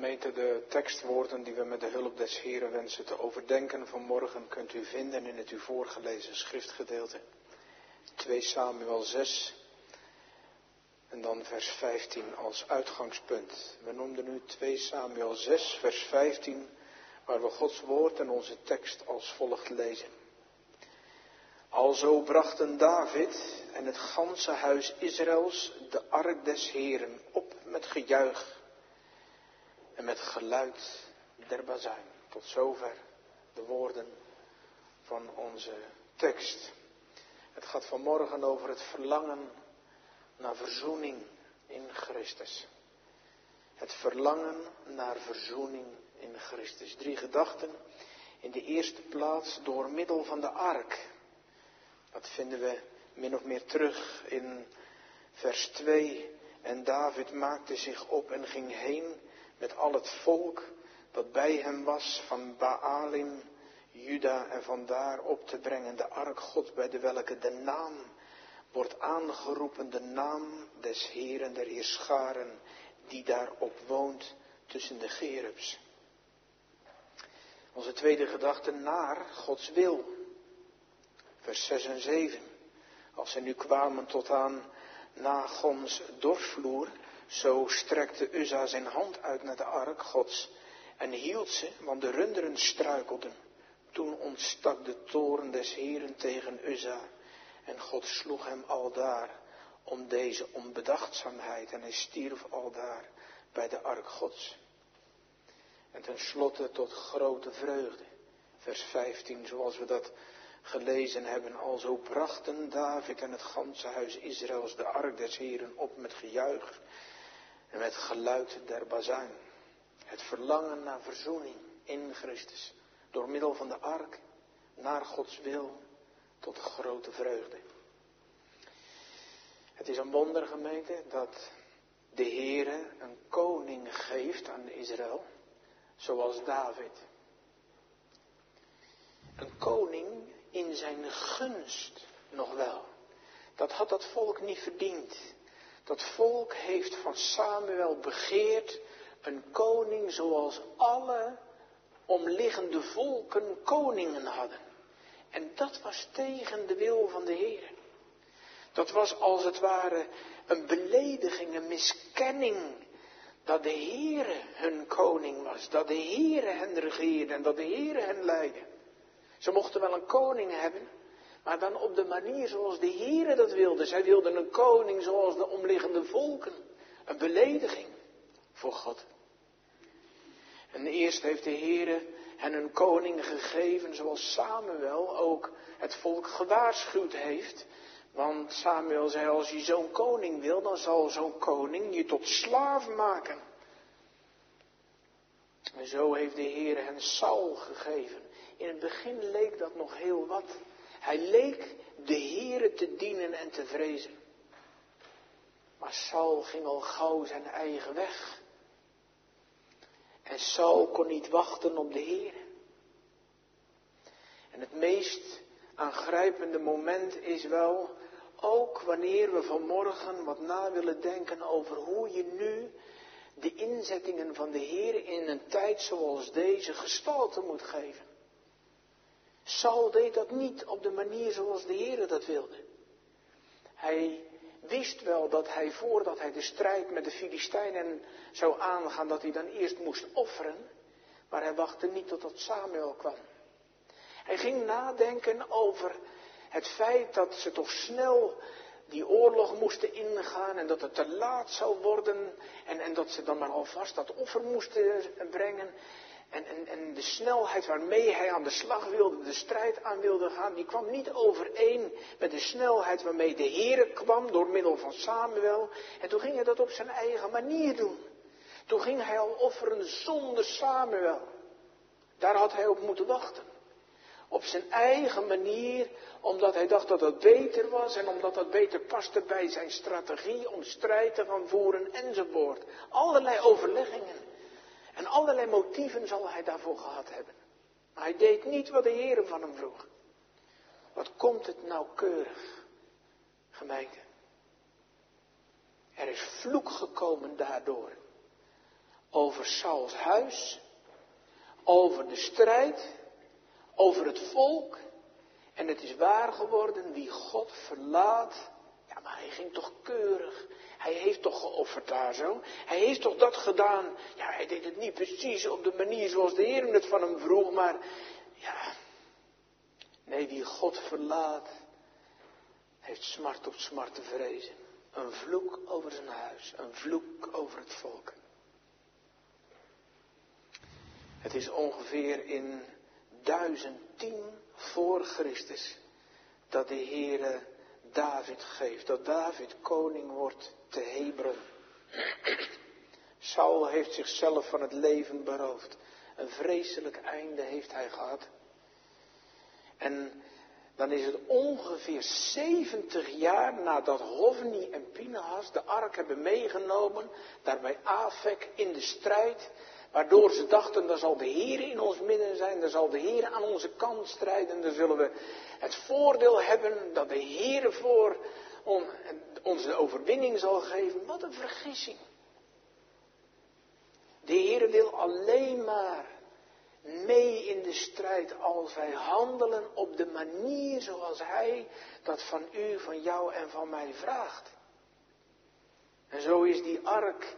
Gemeente, de tekstwoorden die we met de hulp des Heren wensen te overdenken vanmorgen kunt u vinden in het u voorgelezen schriftgedeelte. 2 Samuel 6 en dan vers 15 als uitgangspunt. We noemden nu 2 Samuel 6 vers 15 waar we Gods woord en onze tekst als volgt lezen. Alzo brachten David en het ganse huis Israëls de ark des Heren op met gejuich en met geluid der bazuin. Tot zover de woorden van onze tekst. Het gaat vanmorgen over het verlangen naar verzoening in Christus. Het verlangen naar verzoening in Christus. Drie gedachten. In de eerste plaats door middel van de ark. Dat vinden we min of meer terug in vers 2. En David maakte zich op en ging heen met al het volk dat bij hem was van Baalim, Juda en vandaar op te brengen de ark God bij de welke de naam wordt aangeroepen, de naam des Heeren der Heerscharen die daarop woont tussen de gerubs. Onze tweede gedachte naar Gods wil. Vers 6 en 7. Als ze nu kwamen tot aan Nagons dorpsvloer, zo strekte Uzza zijn hand uit naar de ark Gods en hield ze, want de runderen struikelden. Toen ontstak de toren des Heren tegen Uzza en God sloeg hem aldaar om deze onbedachtzaamheid en hij stierf aldaar bij de ark Gods. En tenslotte tot grote vreugde, vers 15, zoals we dat gelezen hebben, alzo brachten David en het ganse huis Israëls de ark des Heren op met gejuich en met geluid der bazuin. Het verlangen naar verzoening in Christus. Door middel van de ark naar Gods wil tot grote vreugde. Het is een wonder gemeente dat de Heere een koning geeft aan Israël, zoals David. Een koning in zijn gunst nog wel. Dat had dat volk niet verdiend. Dat volk heeft van Samuel begeerd een koning zoals alle omliggende volken koningen hadden. En dat was tegen de wil van de Heer. Dat was als het ware een belediging, een miskenning. Dat de Heere hun koning was. Dat de Heere hen regeerde en dat de Heere hen leidde. Ze mochten wel een koning hebben, maar dan op de manier zoals de Heere dat wilde. Zij wilden een koning zoals de omliggende volken. Een belediging voor God. En eerst heeft de Heere hen een koning gegeven zoals Samuel ook het volk gewaarschuwd heeft. Want Samuel zei, als je zo'n koning wil, dan zal zo'n koning je tot slaaf maken. En zo heeft de Heer hen Saul gegeven. In het begin leek dat nog heel wat. Hij leek de Heere te dienen en te vrezen. Maar Saul ging al gauw zijn eigen weg. En Saul kon niet wachten op de Heer. En het meest aangrijpende moment is wel ook wanneer we vanmorgen wat na willen denken over hoe je nu de inzettingen van de Heer in een tijd zoals deze gestalte moet geven. Saul deed dat niet op de manier zoals de Heer dat wilde. Hij wist wel dat hij voordat hij de strijd met de Filistijnen zou aangaan, dat hij dan eerst moest offeren. Maar hij wachtte niet totdat Samuel kwam. Hij ging nadenken over het feit dat ze toch snel die oorlog moesten ingaan en dat het te laat zou worden en, en dat ze dan maar alvast dat offer moesten brengen. En, en, en de snelheid waarmee hij aan de slag wilde, de strijd aan wilde gaan, die kwam niet overeen met de snelheid waarmee de Heer kwam door middel van Samuel. En toen ging hij dat op zijn eigen manier doen. Toen ging hij al offeren zonder Samuel. Daar had hij op moeten wachten. Op zijn eigen manier, omdat hij dacht dat dat beter was en omdat dat beter paste bij zijn strategie om strijd te gaan voeren enzovoort. Allerlei overleggingen en allerlei motieven zal hij daarvoor gehad hebben. Maar hij deed niet wat de Heer van hem vroeg. Wat komt het nauwkeurig, gemeente? Er is vloek gekomen daardoor over Sauls huis, over de strijd, over het volk. En het is waar geworden, wie God verlaat. Ja, maar hij ging toch. Hij heeft toch geofferd daar zo. Hij heeft toch dat gedaan. Ja, hij deed het niet precies op de manier zoals de Heer het van hem vroeg, maar ja. Nee, wie God verlaat, heeft smart op smart te vrezen. Een vloek over zijn huis, een vloek over het volk. Het is ongeveer in 1010 voor Christus dat de Heere David geeft, dat David koning wordt te Hebron. Saul heeft zichzelf van het leven beroofd. Een vreselijk einde heeft hij gehad. En dan is het ongeveer 70 jaar nadat Hovni en Pinahas de ark hebben meegenomen, daar bij Afek in de strijd, waardoor ze dachten, dan zal de Heer in ons midden zijn, dan zal de Heer aan onze kant strijden, dan zullen we het voordeel hebben dat de Heer voor ons de overwinning zal geven. Wat een vergissing. De Heer wil alleen maar mee in de strijd als wij handelen op de manier zoals Hij dat van u, van jou en van mij vraagt. En zo is die ark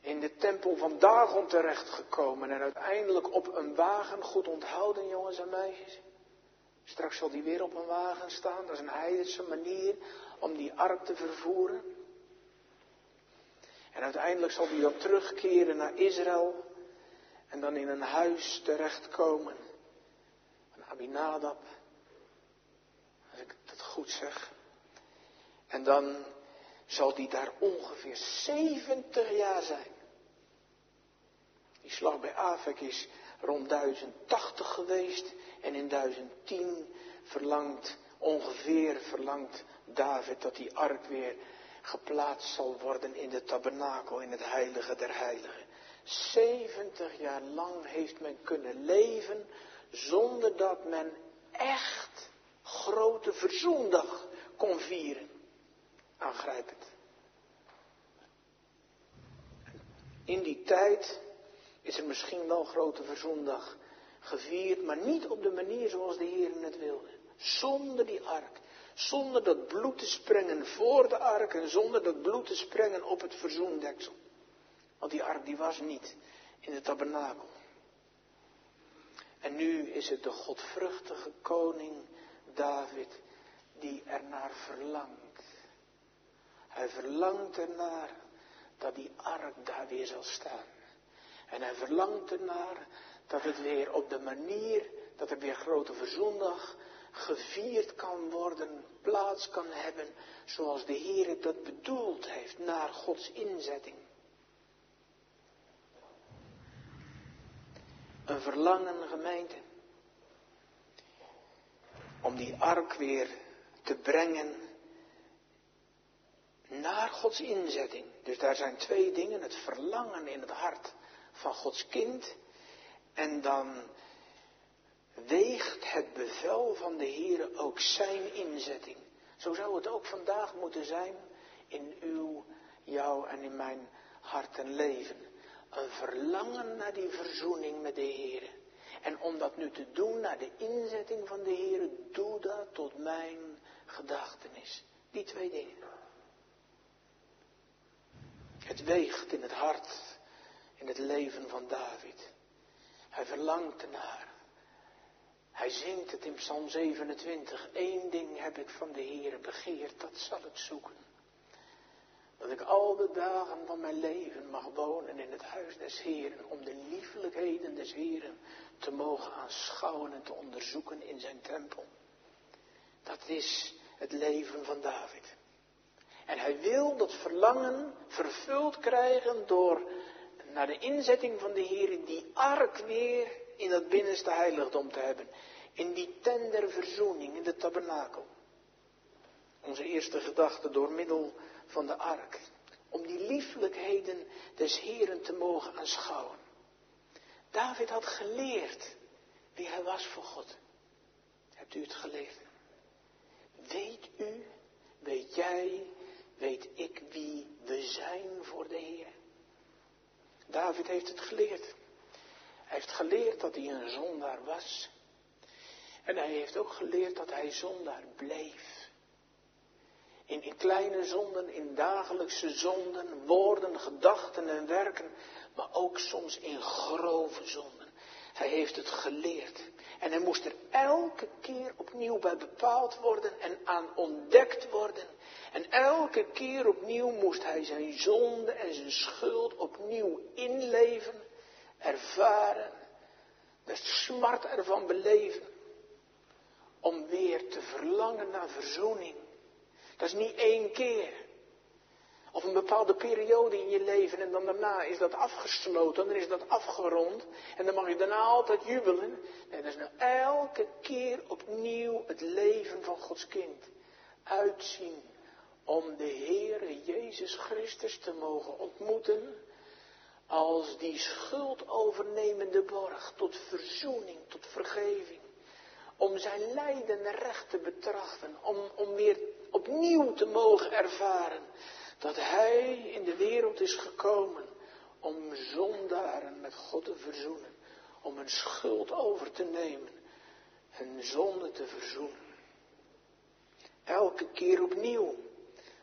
in de tempel van Dagon terechtgekomen en uiteindelijk op een wagen, goed onthouden jongens en meisjes. Straks zal die weer op een wagen staan, dat is een heidense manier om die ark te vervoeren. En uiteindelijk zal die dan terugkeren naar Israël en dan in een huis terechtkomen van Abinadab. Als ik dat goed zeg. En dan zal die daar ongeveer 70 jaar zijn. Die slag bij Afek is rond 1080 geweest en in 1010 verlangt, ongeveer verlangt David dat die ark weer geplaatst zal worden in de tabernakel, in het heilige der heiligen. 70 jaar lang heeft men kunnen leven zonder dat men echt grote verzoendag kon vieren. Aangrijpend. In die tijd is er misschien wel grote verzoendag gevierd, maar niet op de manier zoals de Heer het wilde. Zonder die ark. Zonder dat bloed te sprengen voor de ark en zonder dat bloed te sprengen op het verzoendeksel. Want die ark die was niet in de tabernakel. En nu is het de godvruchtige koning David die ernaar verlangt. Hij verlangt ernaar dat die ark daar weer zal staan. En hij verlangt ernaar dat het weer op de manier dat er weer grote verzoendag gevierd kan worden, plaats kan hebben, zoals de Heer dat bedoeld heeft, naar Gods inzetting. Een verlangen gemeente. Om die ark weer te brengen naar Gods inzetting. Dus daar zijn twee dingen. Het verlangen in het hart van Gods kind. En dan weegt het bevel van de Heer ook zijn inzetting. Zo zou het ook vandaag moeten zijn in uw, jou en in mijn hart en leven. Een verlangen naar die verzoening met de Heer. En om dat nu te doen naar de inzetting van de Heer, doe dat tot mijn gedachtenis. Die twee dingen. Het weegt in het hart, in het leven van David. Hij verlangt ernaar. Hij zingt het in Psalm 27. Eén ding heb ik van de Heer begeerd, dat zal ik zoeken. Dat ik al de dagen van mijn leven mag wonen in het huis des Heeren, om de liefelijkheden des Heeren te mogen aanschouwen en te onderzoeken in zijn tempel. Dat is het leven van David. En hij wil dat verlangen vervuld krijgen door naar de inzetting van de Heer die ark weer in dat binnenste heiligdom te hebben. In die tender verzoening, in de tabernakel. Onze eerste gedachte door middel van de ark. Om die lieflijkheden des Heren te mogen aanschouwen. David had geleerd wie hij was voor God. Hebt u het geleerd? Weet u, weet jij, weet ik wie we zijn voor de Heer? David heeft het geleerd. Hij heeft geleerd dat hij een zondaar was. En hij heeft ook geleerd dat hij zondaar bleef. In, in kleine zonden, in dagelijkse zonden, woorden, gedachten en werken, maar ook soms in grove zonden. Hij heeft het geleerd. En hij moest er elke keer opnieuw bij bepaald worden en aan ontdekt worden. En elke keer opnieuw moest hij zijn zonde en zijn schuld opnieuw inleven, ervaren, de smart ervan beleven. Om weer te verlangen naar verzoening. Dat is niet één keer. Of een bepaalde periode in je leven en dan daarna is dat afgesloten, dan is dat afgerond en dan mag je daarna altijd jubelen. Nee, dat is nou elke keer opnieuw het leven van Gods kind uitzien om de Heere Jezus Christus te mogen ontmoeten als die schuld overnemende borg tot verzoening, tot vergeving. Om zijn lijden recht te betrachten, om, om weer opnieuw te mogen ervaren dat Hij in de wereld is gekomen om zondaren met God te verzoenen, om een schuld over te nemen, hun zonde te verzoenen. Elke keer opnieuw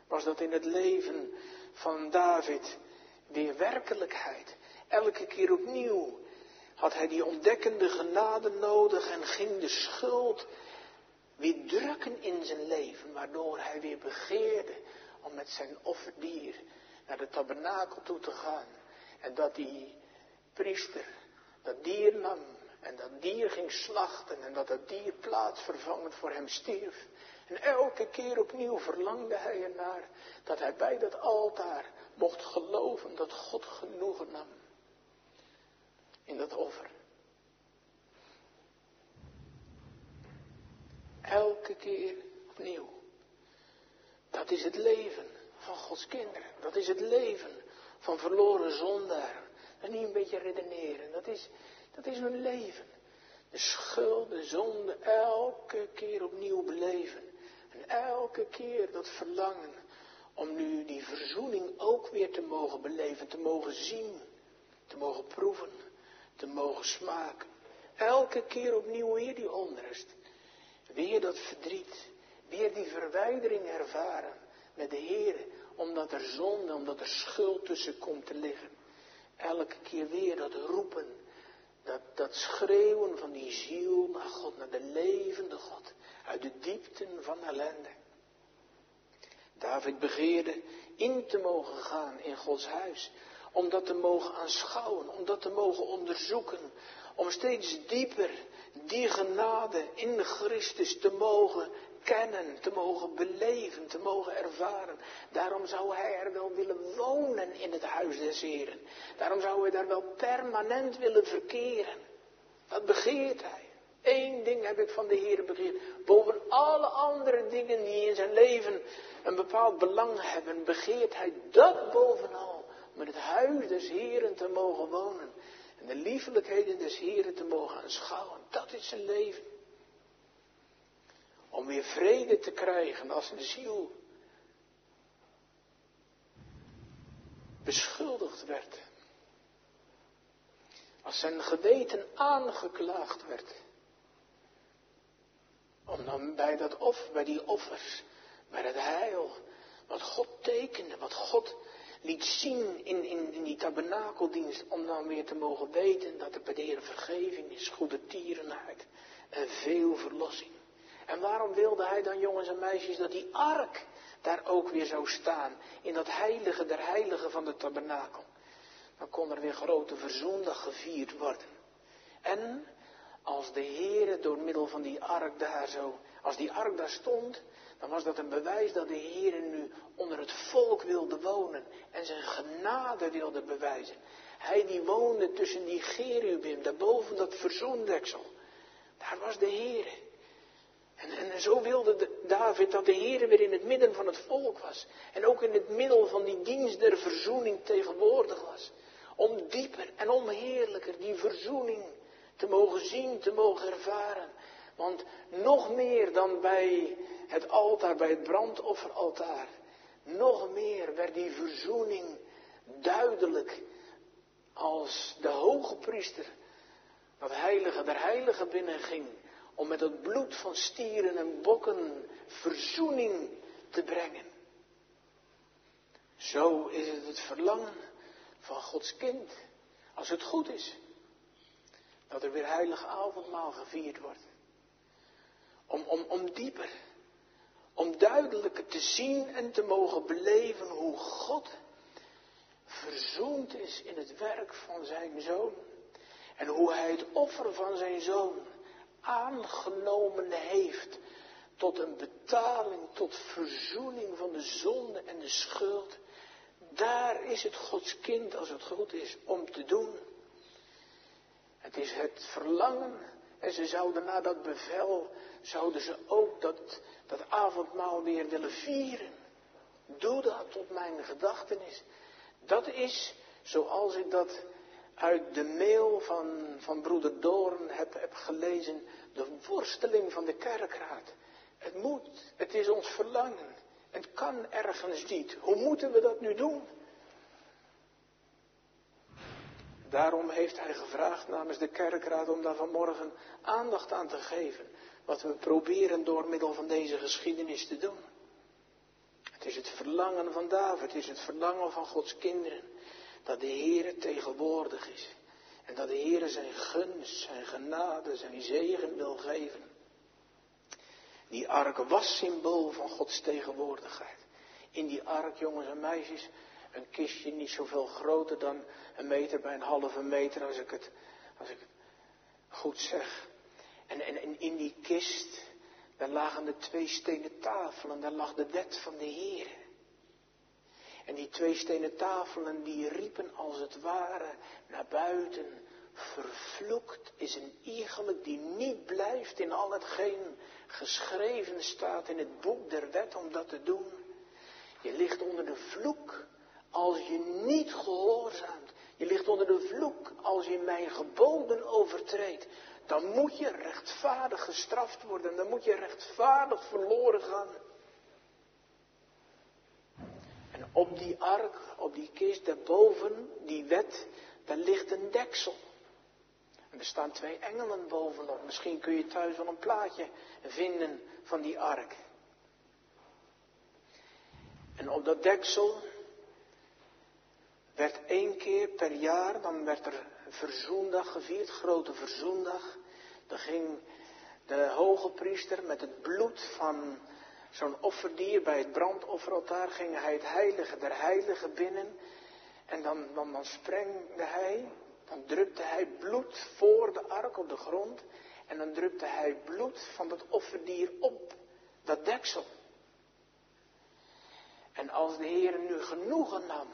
was dat in het leven van David weer werkelijkheid. Elke keer opnieuw had hij die ontdekkende genade nodig en ging de schuld weer drukken in zijn leven, waardoor hij weer begeerde om met zijn offerdier naar de tabernakel toe te gaan. En dat die priester dat dier nam en dat dier ging slachten en dat dat dier plaatsvervangend voor hem stierf. En elke keer opnieuw verlangde hij ernaar dat hij bij dat altaar mocht geloven dat God genoegen nam in dat offer. Elke keer opnieuw. Dat is het leven van Gods kinderen. Dat is het leven van verloren zondaren. En niet een beetje redeneren. Dat is, dat is hun leven. De schuld, de zonde, elke keer opnieuw beleven. En elke keer dat verlangen om nu die verzoening ook weer te mogen beleven, te mogen zien, te mogen proeven, te mogen smaken. Elke keer opnieuw weer die onrust, weer dat verdriet, weer die verwijdering ervaren met de Heer, omdat er zonde, omdat er schuld tussen komt te liggen. Elke keer weer dat roepen, dat, dat schreeuwen van die ziel naar God, naar de levende God, uit de diepten van ellende. David begeerde in te mogen gaan in Gods huis, om dat te mogen aanschouwen, om dat te mogen onderzoeken, om steeds dieper die genade in Christus te mogen kennen, te mogen beleven, te mogen ervaren. Daarom zou hij er wel willen wonen in het huis des Heren. Daarom zou hij daar wel permanent willen verkeren. Dat begeert hij. Eén ding heb ik van de Heer begeerd. Boven alle andere dingen die in zijn leven een bepaald belang hebben, begeert hij dat bovenal. In het huis des Heren te mogen wonen. En de liefelijkheden des Heren te mogen aanschouwen. Dat is zijn leven. Om weer vrede te krijgen als een ziel beschuldigd werd. Als zijn geweten aangeklaagd werd. Om dan bij dat offer, bij die offers, bij het heil, wat God tekende, wat God liet zien in, in, in die tabernakeldienst, om dan weer te mogen weten dat er bij de Heer vergeving is, goede tierenheid en veel verlossing. En waarom wilde hij dan, jongens en meisjes, dat die ark daar ook weer zou staan, in dat heilige der heiligen van de tabernakel? Dan kon er weer grote verzoendag gevierd worden. En als de Heere door middel van die ark daar zo, als die ark daar stond, dan was dat een bewijs dat de Heere nu onder het volk wilde wonen en zijn genade wilde bewijzen. Hij die woonde tussen die gerubim, daarboven dat verzoendeksel. Daar was de Heere. En, en zo wilde David dat de Heer weer in het midden van het volk was. En ook in het middel van die dienst der verzoening tegenwoordig was. Om dieper en om heerlijker die verzoening te mogen zien, te mogen ervaren. Want nog meer dan bij het altaar, bij het brandofferaltaar. Nog meer werd die verzoening duidelijk als de hoge priester dat heilige der heiligen binnenging om met het bloed van stieren en bokken verzoening te brengen. Zo is het het verlangen van Gods kind, als het goed is, dat er weer heilig avondmaal gevierd wordt. Om, om, om dieper, om duidelijker te zien en te mogen beleven hoe God verzoend is in het werk van zijn zoon. En hoe hij het offer van zijn zoon aangenomen heeft tot een betaling, tot verzoening van de zonde en de schuld. Daar is het Gods kind, als het goed is, om te doen. Het is het verlangen. En ze zouden na dat bevel, zouden ze ook dat, dat avondmaal weer willen vieren. Doe dat tot mijn gedachtenis. Dat is zoals ik dat uit de mail van, van broeder Doorn heb, heb gelezen, de worsteling van de kerkraad. Het moet, het is ons verlangen. Het kan ergens niet. Hoe moeten we dat nu doen? Daarom heeft hij gevraagd namens de kerkraad om daar vanmorgen aandacht aan te geven. Wat we proberen door middel van deze geschiedenis te doen. Het is het verlangen van David, het is het verlangen van Gods kinderen. Dat de Heer tegenwoordig is. En dat de Heer zijn gunst, zijn genade, zijn zegen wil geven. Die ark was symbool van Gods tegenwoordigheid. In die ark, jongens en meisjes, een kistje niet zoveel groter dan een meter bij een halve meter, als ik het, als ik het goed zeg. En, en, in die kist, daar lagen de twee stenen tafelen, daar lag de wet van de Heer. En die twee stenen tafelen die riepen als het ware naar buiten. Vervloekt is een iegelijk die niet blijft in al hetgeen geschreven staat in het boek der wet om dat te doen. Je ligt onder de vloek als je niet gehoorzaamt. Je ligt onder de vloek als je mijn geboden overtreedt. Dan moet je rechtvaardig gestraft worden. Dan moet je rechtvaardig verloren gaan. En op die ark, op die kist daarboven, die wet, daar ligt een deksel. En er staan twee engelen bovenop. Misschien kun je thuis wel een plaatje vinden van die ark. En op dat deksel werd één keer per jaar, dan werd er verzoendag gevierd, grote verzoendag. Dan ging de hoge priester met het bloed van zo'n offerdier bij het brandofferaltaar ging hij het heilige der heiligen binnen. En dan, dan, dan sprengde hij, dan drupte hij bloed voor de ark op de grond. En dan drupte hij bloed van dat offerdier op dat deksel. En als de Heer nu genoegen nam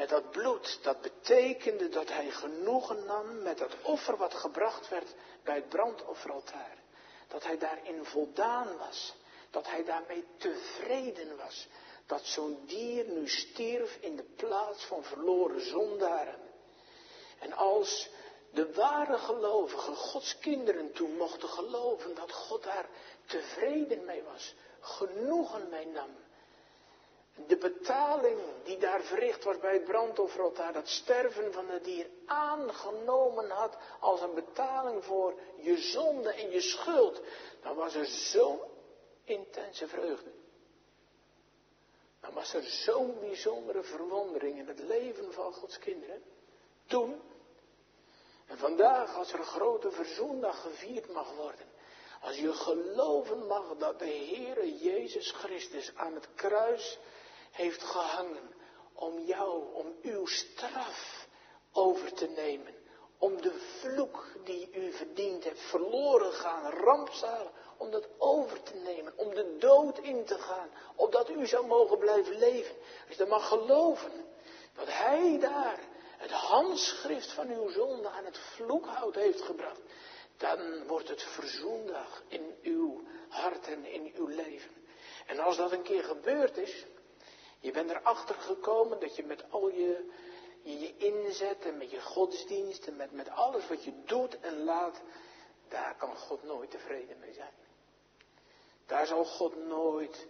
met dat bloed, dat betekende dat hij genoegen nam met dat offer wat gebracht werd bij het brandofferaltaar. Dat hij daarin voldaan was. Dat hij daarmee tevreden was. Dat zo'n dier nu stierf in de plaats van verloren zondaren. En als de ware gelovigen, Gods kinderen toen mochten geloven dat God daar tevreden mee was, genoegen mee nam. De betaling die daar verricht was bij het brandofferaltaar, dat sterven van het dier aangenomen had als een betaling voor je zonde en je schuld, dan was er zo'n intense vreugde. Dan was er zo'n bijzondere verwondering in het leven van Gods kinderen. Toen. En vandaag als er een grote verzoendag gevierd mag worden. Als je geloven mag dat de Heere Jezus Christus aan het kruis heeft gehangen. Om jou, om uw straf over te nemen. Om de vloek die u verdiend hebt, verloren gaan, rampzalig, om dat over te nemen, om de dood in te gaan, opdat u zou mogen blijven leven. Als je dan mag geloven dat hij daar het handschrift van uw zonde aan het vloekhout heeft gebracht, dan wordt het verzoendag in uw hart en in uw leven. En als dat een keer gebeurd is, je bent erachter gekomen dat je met al je, je, inzet en met je godsdienst en met, met alles wat je doet en laat, daar kan God nooit tevreden mee zijn. Daar zal God nooit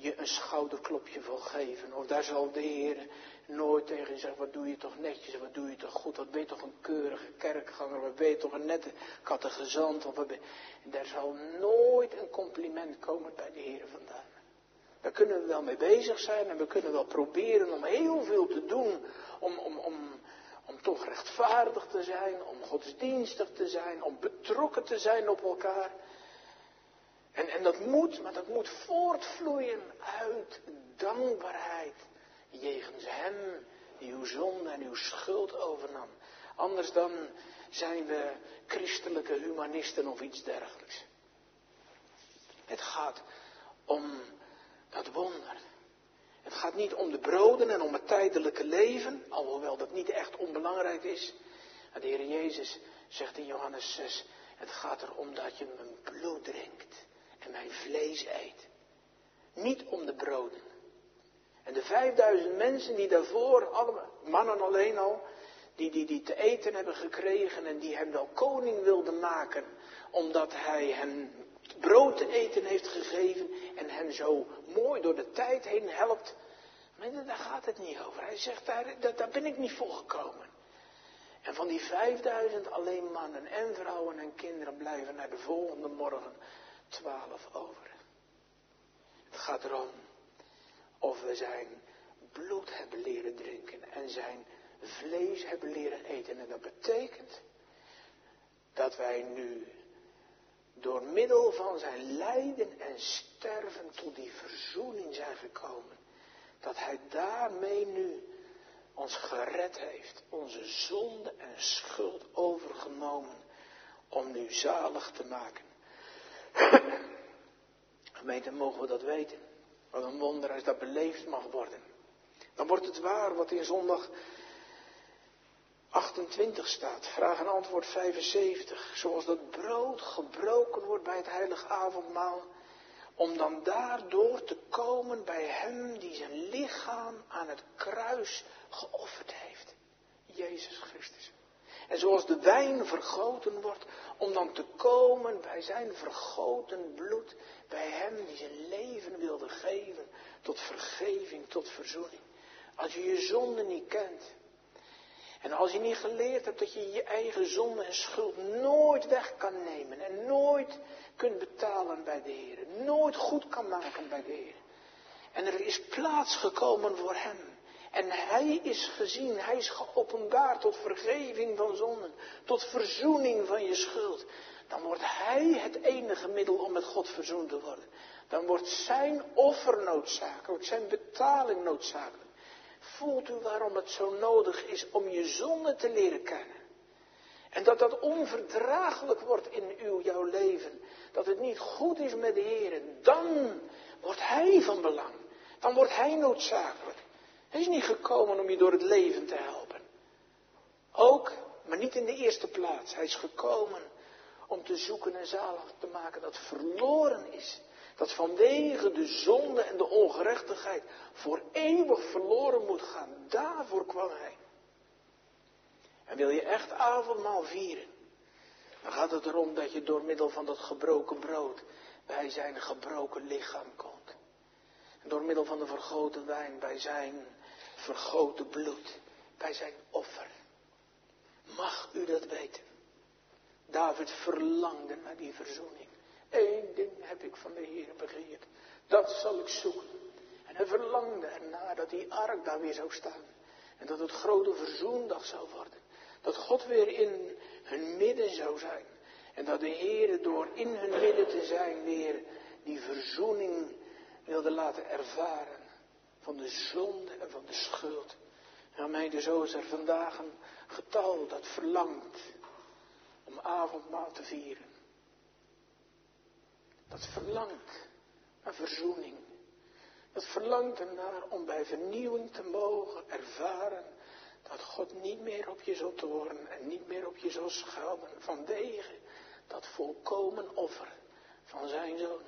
je een schouderklopje voor geven. Of daar zal de Heer nooit tegen je zegt, wat doe je toch netjes, wat doe je toch goed, wat ben je toch een keurige kerkganger, wat ben je toch een nette kattegezant. Of wat. Daar zal nooit een compliment komen bij de Heer vandaan. Daar kunnen we wel mee bezig zijn en we kunnen wel proberen om heel veel te doen om, om, om, om toch rechtvaardig te zijn, om godsdienstig te zijn, om betrokken te zijn op elkaar. En, en dat moet, maar dat moet voortvloeien uit dankbaarheid jegens Hem die uw zonde en uw schuld overnam. Anders dan zijn we christelijke humanisten of iets dergelijks. Het gaat om gaat niet om de broden en om het tijdelijke leven, alhoewel dat niet echt onbelangrijk is. de Heer Jezus zegt in Johannes 6, het gaat erom dat je mijn bloed drinkt en mijn vlees eet. Niet om de broden. En de vijfduizend mensen die daarvoor, allemaal, mannen alleen al, die, die, die te eten hebben gekregen en die hem wel koning wilden maken, omdat hij hen brood te eten heeft gegeven en hen zo mooi door de tijd heen helpt. Daar gaat het niet over. Hij zegt, daar, daar, daar ben ik niet voor gekomen. En van die vijfduizend alleen mannen en vrouwen en kinderen blijven naar de volgende morgen twaalf over. Het gaat erom of we zijn bloed hebben leren drinken en zijn vlees hebben leren eten. En dat betekent dat wij nu door middel van zijn lijden en sterven tot die verzoening zijn gekomen. Dat hij daarmee nu ons gered heeft, onze zonde en schuld overgenomen om nu zalig te maken. Gemeente, mogen we dat weten? Wat een wonder als dat beleefd mag worden. Dan wordt het waar wat in zondag 28 staat. Vraag en antwoord 75. Zoals dat brood gebroken wordt bij het heilige avondmaal. Om dan daardoor te komen bij hem die zijn lichaam aan het kruis geofferd heeft. Jezus Christus. En zoals de wijn vergoten wordt, om dan te komen bij zijn vergoten bloed, bij hem die zijn leven wilde geven tot vergeving, tot verzoening. Als je je zonde niet kent, en als je niet geleerd hebt dat je je eigen zonde en schuld nooit weg kan nemen en nooit kunt betalen bij de Heer, nooit goed kan maken bij de Heer. En er is plaats gekomen voor Hem. En Hij is gezien, Hij is geopenbaard tot vergeving van zonden, tot verzoening van je schuld. Dan wordt Hij het enige middel om met God verzoend te worden. Dan wordt Zijn offer noodzakelijk, Zijn betaling noodzakelijk. Voelt u waarom het zo nodig is om je zonde te leren kennen? En dat dat onverdraaglijk wordt in uw, jouw leven. Dat het niet goed is met de Heer. Dan wordt Hij van belang. Dan wordt Hij noodzakelijk. Hij is niet gekomen om je door het leven te helpen. Ook, maar niet in de eerste plaats. Hij is gekomen om te zoeken en zalig te maken dat verloren is. Dat vanwege de zonde en de ongerechtigheid voor eeuwig verloren moet gaan. Daarvoor kwam hij. En wil je echt avondmaal vieren, dan gaat het erom dat je door middel van dat gebroken brood bij zijn gebroken lichaam komt. En door middel van de vergoten wijn bij zijn vergoten bloed, bij zijn offer. Mag u dat weten? David verlangde naar die verzoening. Eén ding heb ik van de Heer begeerd. Dat zal ik zoeken. En hij verlangde ernaar dat die ark daar weer zou staan. En dat het grote verzoendag zou worden. Dat God weer in hun midden zou zijn. En dat de Heer door in hun midden te zijn weer die verzoening wilde laten ervaren. Van de zonde en van de schuld. En meende zo is er vandaag een getal dat verlangt om avondmaal te vieren. Dat verlangt naar verzoening. Dat verlangt ernaar om bij vernieuwing te mogen ervaren dat God niet meer op je zal toren en niet meer op je zal schelden vanwege dat volkomen offer van zijn zoon.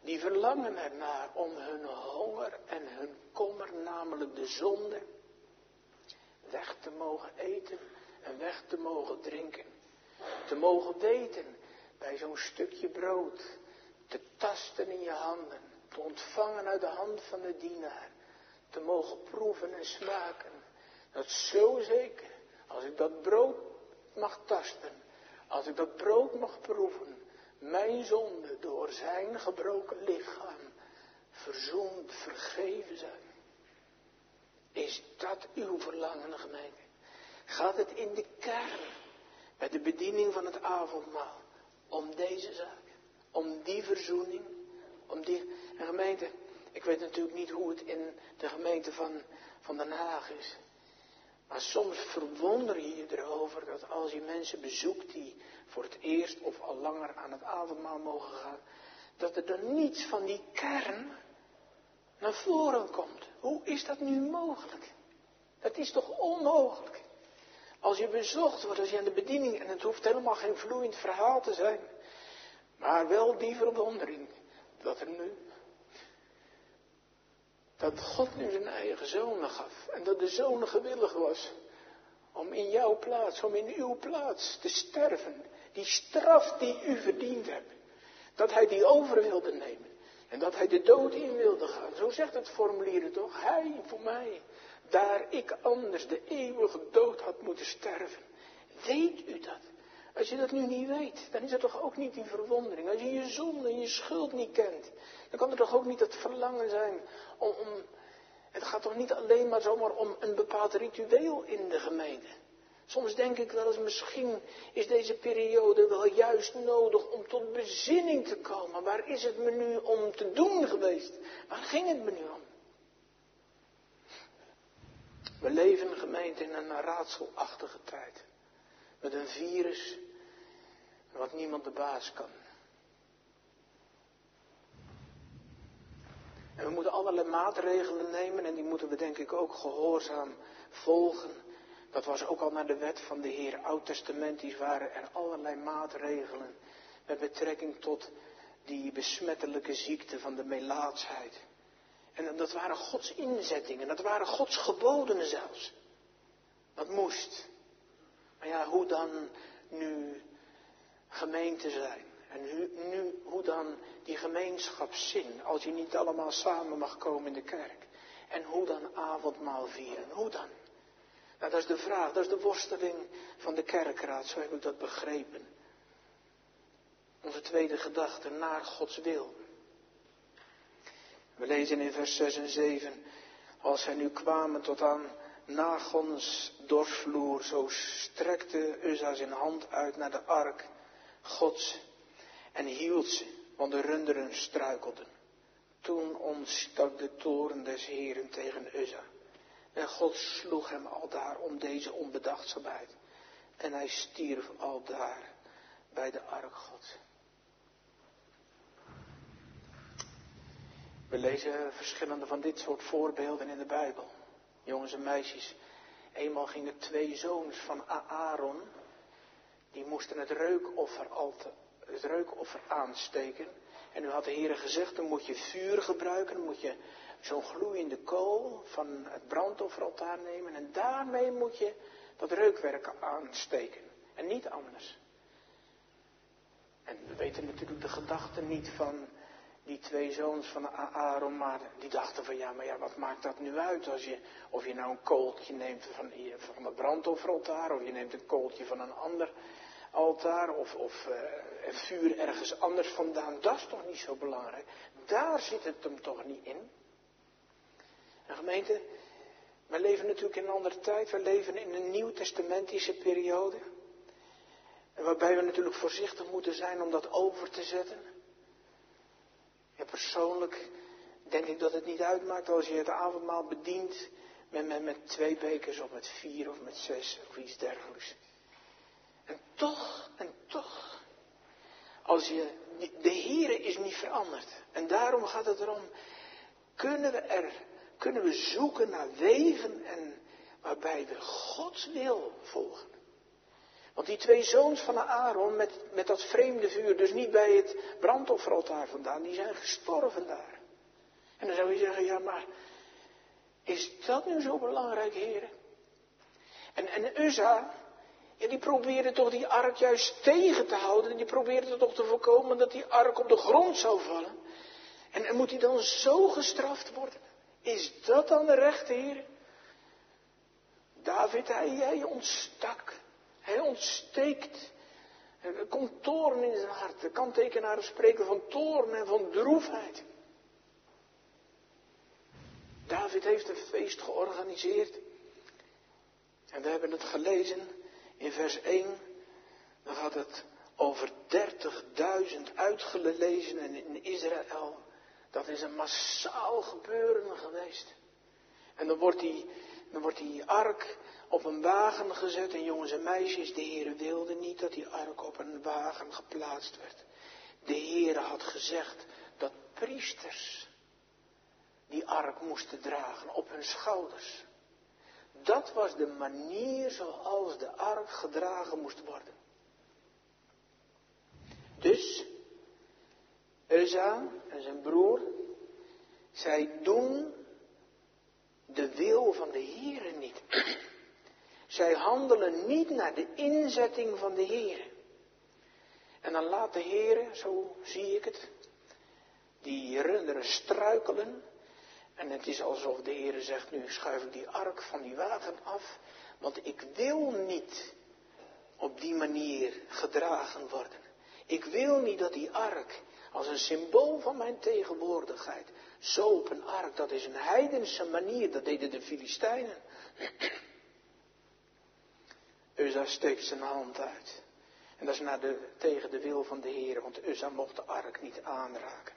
Die verlangen ernaar om hun honger en hun kommer, namelijk de zonde, weg te mogen eten en weg te mogen drinken. Te mogen weten bij zo'n stukje brood te tasten in je handen, te ontvangen uit de hand van de dienaar, te mogen proeven en smaken. Dat zo zeker, als ik dat brood mag tasten, als ik dat brood mag proeven, mijn zonde door zijn gebroken lichaam verzoend, vergeven zijn. Is dat uw verlangen, gemeente? Gaat het in de kern, bij de bediening van het avondmaal, om deze zaak? Om die verzoening? Om die... En gemeente, ik weet natuurlijk niet hoe het in de gemeente van, van Den Haag is. Maar soms verwonder je je erover dat als je mensen bezoekt die voor het eerst of al langer aan het avondmaal mogen gaan, dat er dan niets van die kern naar voren komt. Hoe is dat nu mogelijk? Dat is toch onmogelijk? Als je bezocht wordt, als je aan de bediening, en het hoeft helemaal geen vloeiend verhaal te zijn, maar wel die verwondering dat er nu, dat God nu zijn eigen zonen gaf en dat de zoon gewillig was om in jouw plaats, om in uw plaats te sterven, die straf die u verdiend hebt, dat hij die over wilde nemen. En dat hij de dood in wilde gaan. Zo zegt het formulier toch. Hij voor mij. Daar ik anders de eeuwige dood had moeten sterven. Weet u dat? Als je dat nu niet weet, dan is het toch ook niet die verwondering. Als je je zonde en je schuld niet kent, dan kan er toch ook niet het verlangen zijn om, om het gaat toch niet alleen maar zomaar om een bepaald ritueel in de gemeente. Soms denk ik wel eens, misschien is deze periode wel juist nodig om tot bezinning te komen. Waar is het me nu om te doen geweest? Waar ging het me nu om? We leven gemeente in een raadselachtige tijd. Met een virus wat niemand de baas kan. En we moeten allerlei maatregelen nemen en die moeten we denk ik ook gehoorzaam volgen. Dat was ook al naar de wet van de Heer. Oud-testamentisch waren er allerlei maatregelen met betrekking tot die besmettelijke ziekte van de melaatsheid. En dat waren Gods inzettingen, dat waren Gods geboden zelfs. Dat moest. Maar ja, hoe dan nu gemeente zijn? En nu, hoe dan die gemeenschapszin, als je niet allemaal samen mag komen in de kerk? En hoe dan avondmaal vieren? Hoe dan? Nou, dat is de vraag, dat is de worsteling van de kerkraad, zo heb ik dat begrepen. Onze tweede gedachte, naar Gods wil. We lezen in vers 6 en 7, als zij nu kwamen tot aan Nagons dorsvloer, zo strekte Uzza zijn hand uit naar de ark Gods en hield ze, want de runderen struikelden. Toen ontstak de toren des Heren tegen Uzza. En God sloeg hem al daar om deze onbedachtzaamheid. En hij stierf al daar bij de ark God. We lezen verschillende van dit soort voorbeelden in de Bijbel. Jongens en meisjes. Eenmaal gingen twee zoons van Aaron. Die moesten het reukoffer, het reukoffer aansteken. En nu had de Heer gezegd, dan moet je vuur gebruiken, dan moet je zo'n gloeiende kool van het brandofferaltaar nemen en daarmee moet je dat reukwerk aansteken. En niet anders. En we weten natuurlijk de gedachten niet van die twee zoons van Aaron, maar die dachten van ja, maar ja, wat maakt dat nu uit als je, of je nou een kooltje neemt van, van het brandofferaltaar, of je neemt een kooltje van een ander altaar, of, of uh, vuur ergens anders vandaan, dat is toch niet zo belangrijk. Daar zit het hem toch niet in. En gemeente, wij leven natuurlijk in een andere tijd. We leven in een nieuw-testamentische periode. Waarbij we natuurlijk voorzichtig moeten zijn om dat over te zetten. Persoonlijk denk ik dat het niet uitmaakt als je het avondmaal bedient met, met, twee bekers of met vier of met zes of iets dergelijks. En toch, en toch, als je, de Here is niet veranderd. En daarom gaat het erom, kunnen we er kunnen we zoeken naar wegen en waarbij we Gods wil volgen. Want die twee zoons van Aaron met, met dat vreemde vuur, dus niet bij het brandofferaltaar vandaan, die zijn gestorven daar. En dan zou je zeggen, ja maar, is dat nu zo belangrijk, heren? En, en Uzza, ja, die probeerde toch die ark juist tegen te houden. En die probeerde toch te voorkomen dat die ark op de grond zou vallen. En, moet hij dan zo gestraft worden? Is dat dan de rechte Heer? David, hij, hij ontstak. Hij ontsteekt. Er komt toorn in zijn hart. De kanttekenaren spreken van toorn en van droefheid. David heeft een feest georganiseerd. En we hebben het gelezen in vers 1. Dan gaat het over 30.000 uitgelezen in Israël. Dat is een massaal gebeuren geweest. En dan wordt die, dan wordt die ark op een wagen gezet. En jongens en meisjes, de Heer wilde niet dat die ark op een wagen geplaatst werd. De Heer had gezegd dat priesters die ark moesten dragen op hun schouders. Dat was de manier zoals de ark gedragen moest worden. Dus, Uza en zijn broer, zij doen de wil van de Heer niet. Zij handelen niet naar de inzetting van de Heer. En dan laat de Heer, zo zie ik het, die runderen struikelen. En het is alsof de Heer zegt, nu schuif ik die ark van die wagen af. Want ik wil niet op die manier gedragen worden. Ik wil niet dat die ark als een symbool van mijn tegenwoordigheid. Zo op een ark, dat is een heidense manier, dat deden de Filistijnen. Uza steekt zijn hand uit. En dat is naar de, tegen de wil van de Heer, want Uza mocht de ark niet aanraken.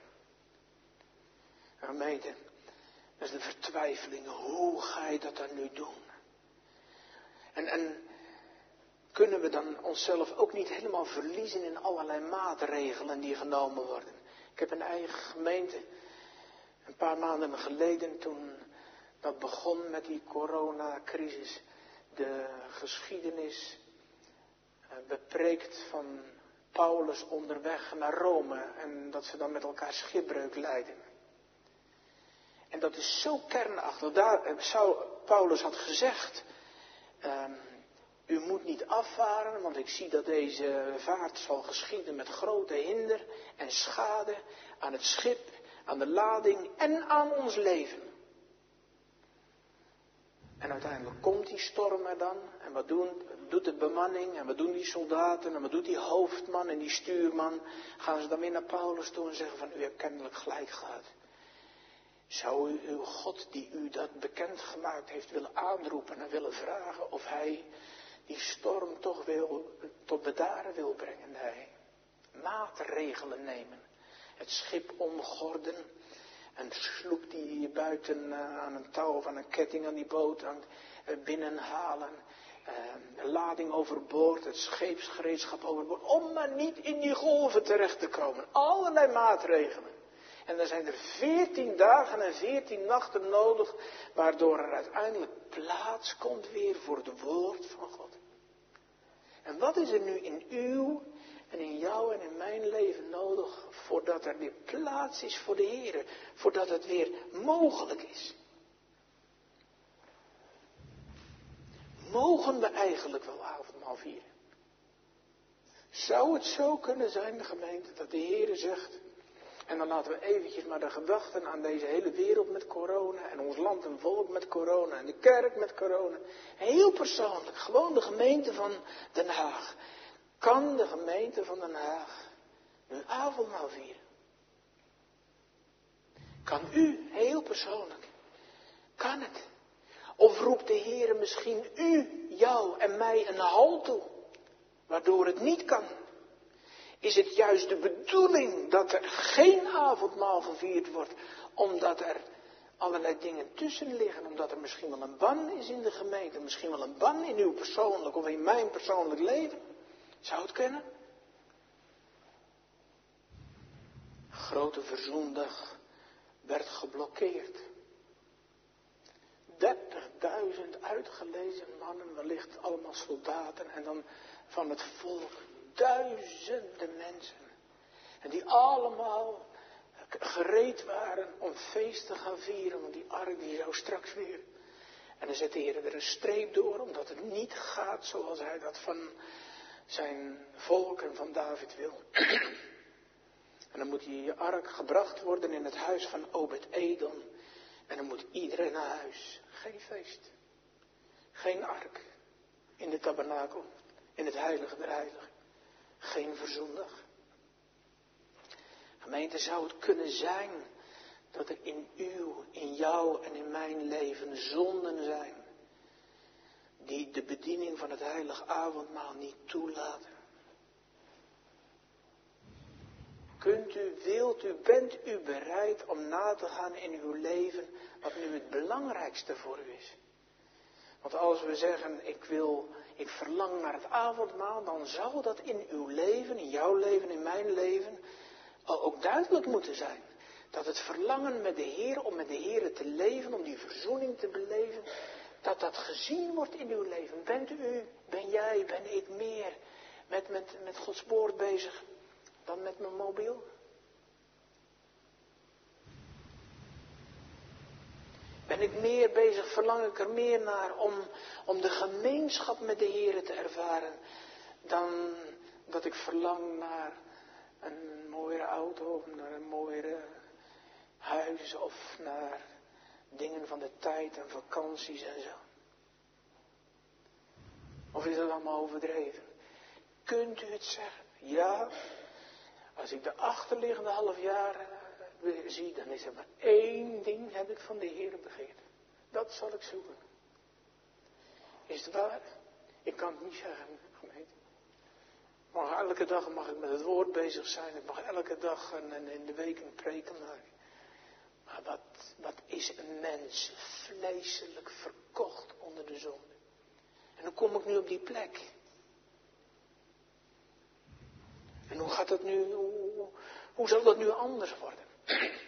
Gemeente, dat is de vertwijfeling. Hoe ga je dat dan nu doen? En, en kunnen we dan onszelf ook niet helemaal verliezen in allerlei maatregelen die genomen worden? Ik heb een eigen gemeente, een paar maanden geleden, toen dat begon met die coronacrisis, de geschiedenis eh, bepreekt van Paulus onderweg naar Rome en dat ze dan met elkaar schipbreuk leiden. En dat is zo kernachtig. Daar eh, Paulus had gezegd, um, u moet niet afvaren, want ik zie dat deze vaart zal geschieden met grote hinder en schade aan het schip, aan de lading en aan ons leven. En uiteindelijk komt die storm er dan. En wat doen, doet de bemanning? En wat doen die soldaten? En wat doet die hoofdman en die stuurman? Gaan ze dan weer naar Paulus toe en zeggen van u hebt kennelijk gelijk gehad. Zou u uw God die u dat bekendgemaakt heeft willen aanroepen en willen vragen of hij die storm toch wil, tot bedaren wil brengen? Nee. Maatregelen nemen. Het schip omgorden een sloep die buiten uh, aan een touw of aan een ketting aan die boot hangt, uh, binnenhalen. Uh, lading overboord, het scheepsgereedschap overboord. Om maar niet in die golven terecht te komen. Allerlei maatregelen. En dan zijn er veertien dagen en veertien nachten nodig, waardoor er uiteindelijk plaats komt weer voor het woord van God. En wat is er nu in uw en in jou en in mijn leven nodig voordat er weer plaats is voor de Heer, voordat het weer mogelijk is. Mogen we eigenlijk wel avondmaal vieren? Zou het zo kunnen zijn, de gemeente, dat de Heer zegt, en dan laten we eventjes maar de gedachten aan deze hele wereld met corona en ons land en volk met corona en de kerk met corona. Heel persoonlijk, gewoon de gemeente van Den Haag kan de gemeente van Den Haag nu avondmaal vieren? Kan u, heel persoonlijk, kan het? Of roept de Heer misschien u, jou en mij een halt toe, waardoor het niet kan? Is het juist de bedoeling dat er geen avondmaal gevierd wordt, omdat er allerlei dingen tussen liggen, omdat er misschien wel een ban is in de gemeente, misschien wel een ban in uw persoonlijk of in mijn persoonlijk leven? Zou het kunnen? Grote verzoendag werd geblokkeerd. 30.000 uitgelezen mannen, wellicht allemaal soldaten en dan van het volk duizenden mensen. En die allemaal gereed waren om feest te gaan vieren, want die ark die zou straks weer. En dan zet de Heer er een streep door, omdat het niet gaat zoals hij dat van zijn volk en van David wil. en dan moet die ark gebracht worden in het huis van Obed Edom. En dan moet iedereen naar huis. Geen feest. Geen ark. In de tabernakel. In het heilige der heiligen. Geen verzoendag. Gemeente, zou het kunnen zijn dat er in uw, in jou en in mijn leven zonden zijn die de bediening van het heilige avondmaal niet toelaten. Kunt u, wilt u, bent u bereid om na te gaan in uw leven wat nu het belangrijkste voor u is? Want als we zeggen, ik wil, ik verlang naar het avondmaal, dan zou dat in uw leven, in jouw leven, in mijn leven, ook duidelijk moeten zijn. Dat het verlangen met de Heer, om met de Heer te leven, om die verzoening te beleven, dat dat gezien wordt in uw leven. Bent u, ben jij, ben ik meer met, met, met Gods woord bezig dan met mijn mobiel? Ben ik meer bezig, verlang ik er meer naar om, om de gemeenschap met de Heer te ervaren, dan dat ik verlang naar een mooiere auto of naar een mooiere huis of naar dingen van de tijd en vakanties en zo. Of is dat allemaal overdreven? Kunt u het zeggen? Ja. Als ik de achterliggende half jaar zie, dan is er maar één ding heb ik van de Heer begeerd. Dat zal ik zoeken. Is het waar? Ik kan het niet zeggen, gemeente. Maar elke dag mag ik met het woord bezig zijn. Ik mag elke dag en in de week een preken maken. Maar wat, wat is een mens vleeselijk verkocht onder de zon? En hoe kom ik nu op die plek? En hoe gaat dat nu, hoe, hoe zal dat nu anders worden?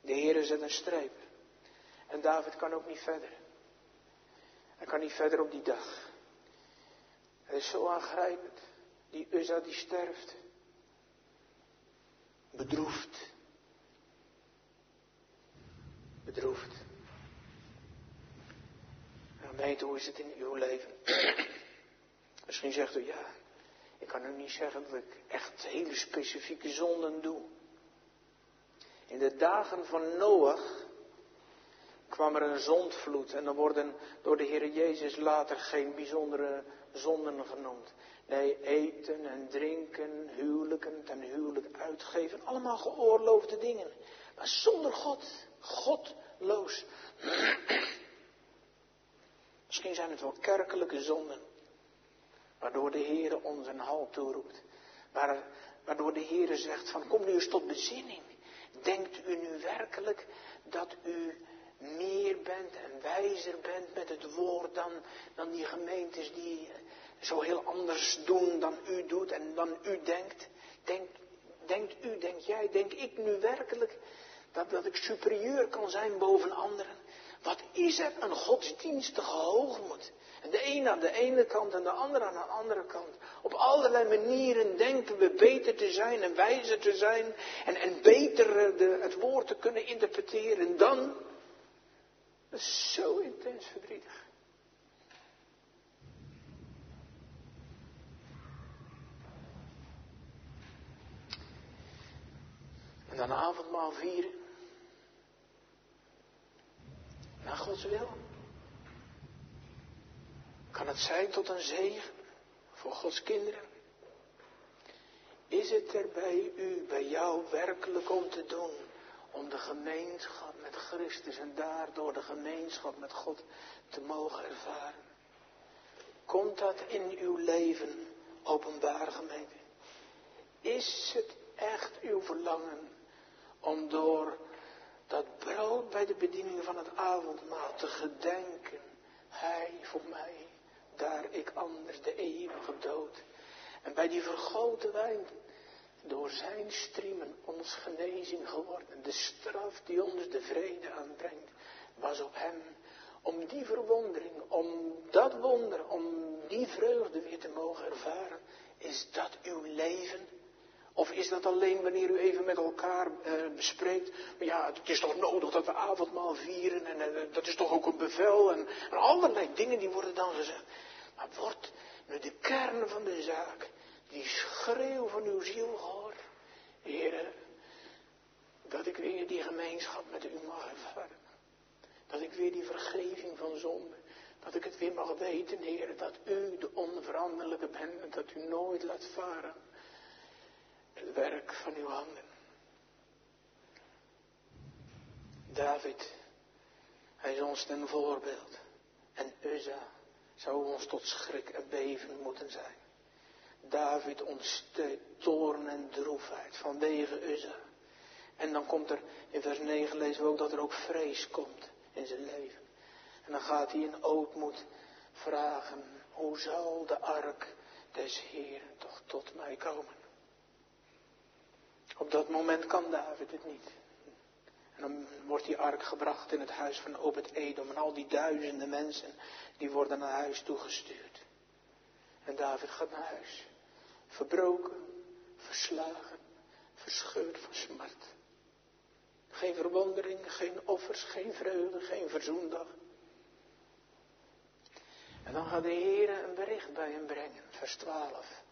De Heer zet een streep. En David kan ook niet verder. Hij kan niet verder op die dag. Het is zo aangrijpend. Die Uzza die sterft. Bedroefd. Bedroefd. En weten hoe is het in uw leven? Misschien zegt u ja. Ik kan u niet zeggen dat ik echt hele specifieke zonden doe. In de dagen van Noach kwam er een zondvloed en dan worden door de Heer Jezus later geen bijzondere zonden genoemd. Nee, eten en drinken, huwelijken, ten huwelijk uitgeven, allemaal geoorloofde dingen. Maar zonder God, godloos. Misschien zijn het wel kerkelijke zonden, waardoor de Heer ons een halt toeroept. Waardoor de Heer zegt van kom nu eens tot bezinning. Denkt u nu werkelijk dat u meer bent en wijzer bent met het woord dan, dan die gemeentes die zo heel anders doen dan u doet en dan u denkt? Denkt, denkt u, denkt jij, denk ik nu werkelijk dat, dat ik superieur kan zijn boven anderen? Wat is er een godsdienstige hoogmoed? En de een aan de ene kant en de ander aan de andere kant. Op allerlei manieren denken we beter te zijn en wijzer te zijn en, en beter eh, de, het woord te kunnen interpreteren dan. Dat is zo intens verdrietig. En dan avondmaal vieren. Naar Gods wil. Kan het zijn tot een zegen voor Gods kinderen? Is het er bij u, bij jou werkelijk om te doen? Om de gemeenschap met Christus en daardoor de gemeenschap met God te mogen ervaren. Komt dat in uw leven openbaar gemeente? Is het echt uw verlangen om door dat brood bij de bediening van het avondmaal te gedenken? Hij voor mij daar ik anders de eeuwige dood. En bij die vergoten wijn, door zijn striemen ons genezing geworden. De straf die ons de vrede aanbrengt, was op hem. Om die verwondering, om dat wonder, om die vreugde weer te mogen ervaren, is dat uw leven? Of is dat alleen wanneer u even met elkaar uh, bespreekt? Maar ja, het is toch nodig dat we avondmaal vieren en uh, dat is toch ook een bevel en, allerlei dingen die worden dan gezegd. Maar wordt nu de kern van de zaak, die schreeuw van uw ziel gehoord. Heren, Dat ik weer die gemeenschap met u mag ervaren. Dat ik weer die vergeving van zonde. Dat ik het weer mag weten, Heer, dat u de onveranderlijke bent en dat u nooit laat varen. Het werk van uw handen. David, hij is ons ten voorbeeld. En Uza zou ons tot schrik en beven moeten zijn. David ontsteekt toorn en droefheid vanwege Uza. En dan komt er, in vers 9 lezen we ook dat er ook vrees komt in zijn leven. En dan gaat hij in ootmoed vragen, hoe zal de ark des Heeren toch tot mij komen? Op dat moment kan David het niet. En dan wordt die ark gebracht in het huis van Obed-Edom. En al die duizenden mensen, die worden naar huis toegestuurd. En David gaat naar huis. Verbroken, verslagen, verscheurd van smart. Geen verwondering, geen offers, geen vreugde, geen verzoendag. En dan gaat de Heer een bericht bij hem brengen, vers 12.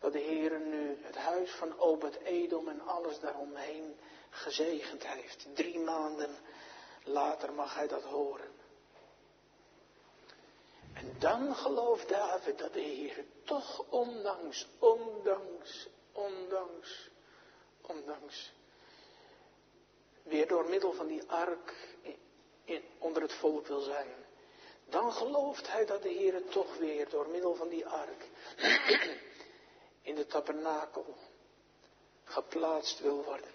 Dat de Heer nu het huis van Obed-Edom en alles daaromheen gezegend heeft. Drie maanden later mag hij dat horen. En dan gelooft David dat de Heer toch ondanks, ondanks, ondanks, ondanks, weer door middel van die ark in, onder het volk wil zijn. Dan gelooft hij dat de Heer toch weer door middel van die ark in de tabernakel geplaatst wil worden.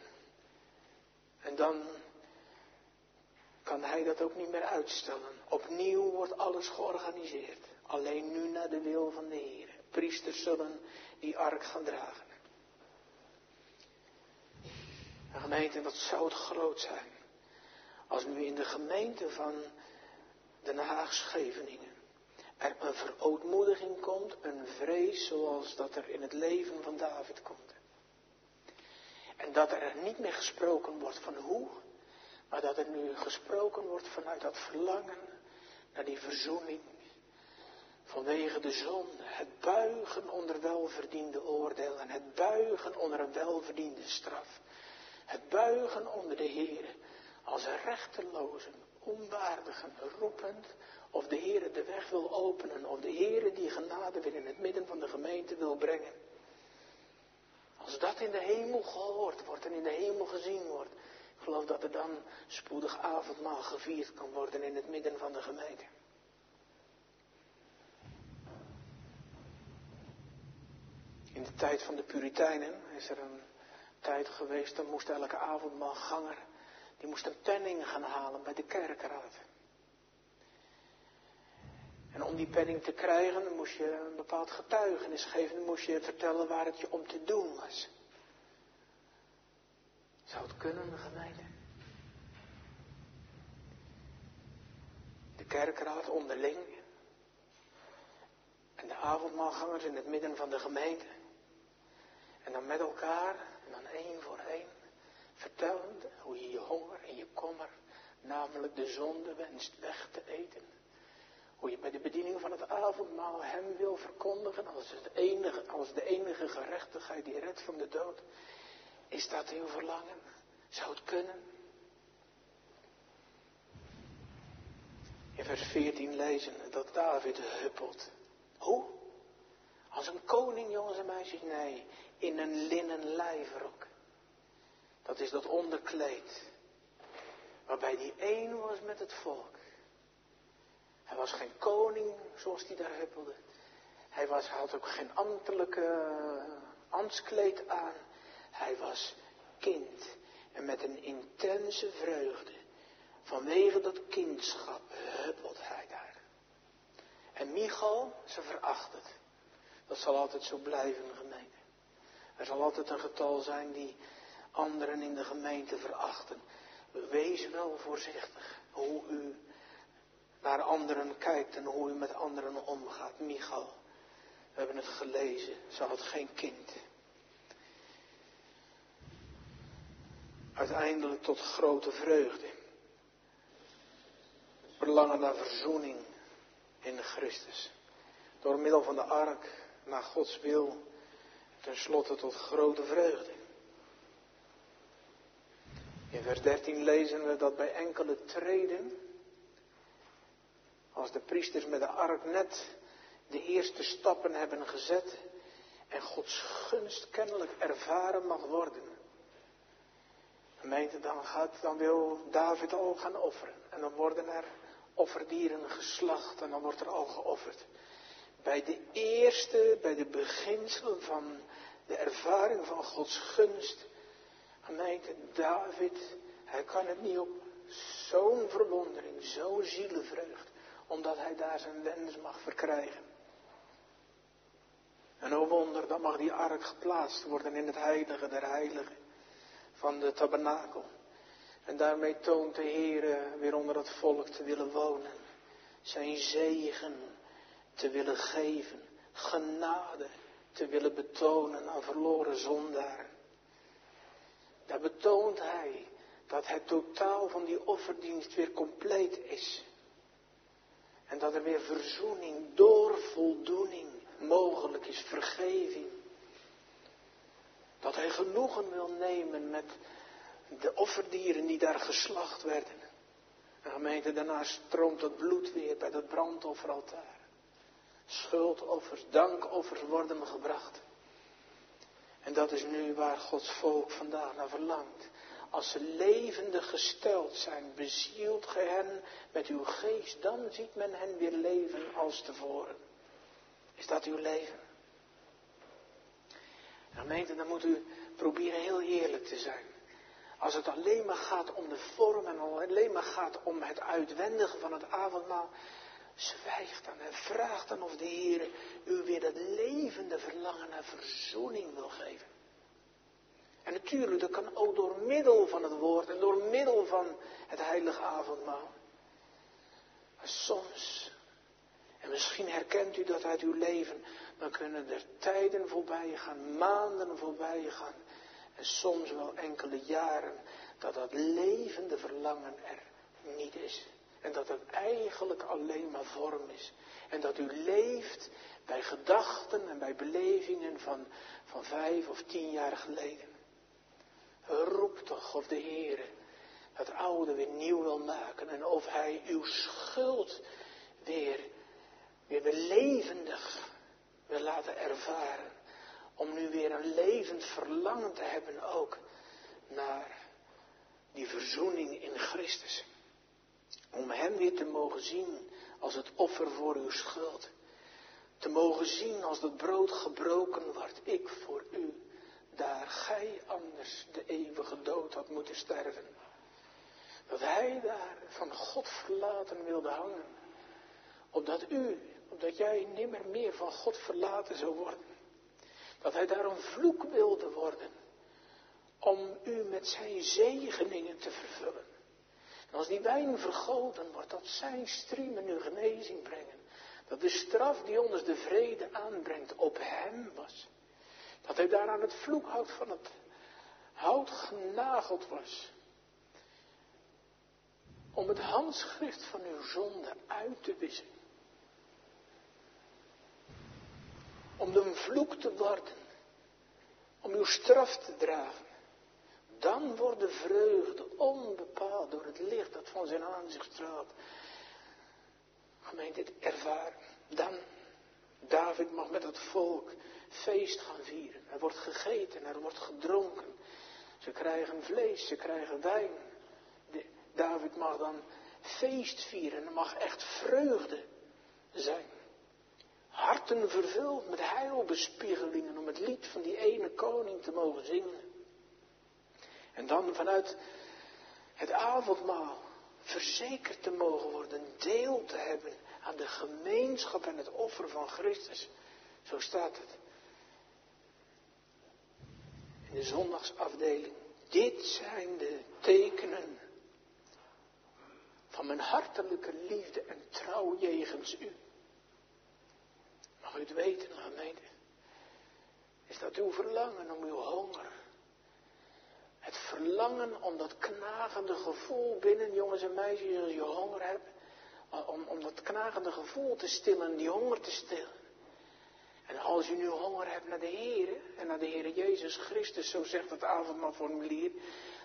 En dan kan hij dat ook niet meer uitstellen. Opnieuw wordt alles georganiseerd. Alleen nu naar de wil van de Heer. Priesters zullen die ark gaan dragen. Een gemeente, wat zou het groot zijn. Als nu in de gemeente van Den Haag Scheveningen er een verootmoediging komt, een vrees zoals dat er in het leven van David komt. En dat er niet meer gesproken wordt van hoe, maar dat er nu gesproken wordt vanuit dat verlangen naar die verzoening. Vanwege de zonde, het buigen onder welverdiende oordeel en het buigen onder een welverdiende straf. Het buigen onder de Heer als een rechtelozen, onwaardigen, roepend of de Heer de weg wil openen, of de Heer die genade weer in het midden van de gemeente wil brengen. Als dat in de hemel gehoord wordt en in de hemel gezien wordt, ik geloof dat er dan spoedig avondmaal gevierd kan worden in het midden van de gemeente. In de tijd van de Puritijnen is er een tijd geweest, dan moest elke avondmaalganger, die moest een penning gaan halen bij de kerkraad. En om die penning te krijgen, moest je een bepaald getuigenis geven. Dan moest je vertellen waar het je om te doen was. Zou het kunnen, gemeente? De kerkraad onderling. En de avondmaalgangers in het midden van de gemeente. En dan met elkaar, en dan één voor één, vertellend hoe je je honger en je kommer, namelijk de zonde wenst weg te eten. Hoe je bij de bediening van het avondmaal hem wil verkondigen als, het enige, als de enige gerechtigheid die redt van de dood. Is dat uw verlangen? Zou het kunnen? In vers 14 lezen dat David huppelt. Hoe? Als een koning, jongens en meisjes? Nee, in een linnen lijfrok. Dat is dat onderkleed. Waarbij die één was met het volk. Hij was geen koning zoals die daar huppelde. Hij, was, had ook geen ambtelijke ambtskleed aan. Hij was kind. En met een intense vreugde. Vanwege dat kindschap huppelt hij daar. En Michal, ze veracht het. Dat zal altijd zo blijven, gemeente. Er zal altijd een getal zijn die anderen in de gemeente verachten. Wees wel voorzichtig hoe u naar anderen kijkt en hoe u met anderen omgaat. Michal, we hebben het gelezen, ze had geen kind. Uiteindelijk tot grote vreugde. Verlangen naar verzoening in Christus. Door middel van de ark naar Gods wil. Ten slotte tot grote vreugde. In vers 13 lezen we dat bij enkele treden, als de priesters met de ark net de eerste stappen hebben gezet en Gods gunst kennelijk ervaren mag worden. Gemeente, dan, gaat, dan wil David al gaan offeren. En dan worden er offerdieren geslacht en dan wordt er al geofferd. Bij de eerste, bij de beginselen van de ervaring van Gods gunst. Gemeente, David, hij kan het niet op zo'n verwondering, zo'n zielenvreugd, omdat hij daar zijn wens mag verkrijgen. En o wonder, dan mag die ark geplaatst worden in het heilige der heiligen van de tabernakel. En daarmee toont de Heer weer onder het volk te willen wonen. Zijn zegen te willen geven. Genade te willen betonen aan verloren zondaren. Daar betoont hij dat het totaal van die offerdienst weer compleet is. En dat er weer verzoening door voldoening mogelijk is, vergeving. Dat hij genoegen wil nemen met de offerdieren die daar geslacht werden. En gemeente, daarna stroomt het bloed weer bij dat brandofferaltaar. Schuldoffers, dankoffers worden gebracht. En dat is nu waar Gods volk vandaag naar verlangt. Als ze levendig gesteld zijn, bezielt ge hen met uw geest, dan ziet men hen weer leven als tevoren. Is dat uw leven? Gemeente, dan moet u proberen heel eerlijk te zijn. Als het alleen maar gaat om de vorm en alleen maar gaat om het uitwendige van het avondmaal, zwijg dan en vraag dan of de Heer u weer dat levende verlangen naar verzoening wil geven. En natuurlijk, dat kan ook door middel van het woord en door middel van het heilige avondmaal. Maar soms, en misschien herkent u dat uit uw leven, dan kunnen er tijden voorbij gaan, maanden voorbij gaan. En soms wel enkele jaren dat dat levende verlangen er niet is. En dat het eigenlijk alleen maar vorm is. En dat u leeft bij gedachten en bij belevingen van, van vijf of tien jaar geleden. Roep toch of de Heer het oude weer nieuw wil maken. En of Hij uw schuld weer, weer, weer levendig wil laten ervaren. Om nu weer een levend verlangen te hebben ook naar die verzoening in Christus. Om Hem weer te mogen zien als het offer voor uw schuld. Te mogen zien als het brood gebroken wordt, ik voor u, daar gij anders de eeuwige dood had moeten sterven. Dat Hij daar van God verlaten wilde hangen. Opdat u, opdat jij nimmer meer van God verlaten zou worden. Dat hij daar een vloek wilde worden. Om u met zijn zegeningen te vervullen. En als die wijn vergoten wordt, dat zijn striemen u genezing brengen. Dat de straf die ons de vrede aanbrengt op hem was. Dat hij daar aan het vloekhout van het hout genageld was. Om het handschrift van uw zonde uit te wissen. om de vloek te worden, om uw straf te dragen, dan wordt de vreugde onbepaald door het licht dat van zijn aanzicht straalt. Gemeente, dit ervaren. Dan, David mag met het volk feest gaan vieren. Er wordt gegeten, er wordt gedronken. Ze krijgen vlees, ze krijgen wijn. David mag dan feest vieren. Er mag echt vreugde zijn harten vervuld met heilbespiegelingen om het lied van die ene koning te mogen zingen. En dan vanuit het avondmaal verzekerd te mogen worden, deel te hebben aan de gemeenschap en het offer van Christus. Zo staat het. De zondagsafdeling. Dit zijn de tekenen van mijn hartelijke liefde en trouw jegens u. Mag u het weten, gemeente? Is dat uw verlangen om uw honger? Het verlangen om dat knagende gevoel binnen, jongens en meisjes, als je honger hebt, om, om dat knagende gevoel te stillen, die honger te stillen. En als u nu honger hebt naar de Heer en naar de Heer Jezus Christus, zo zegt het avondmaalformulier,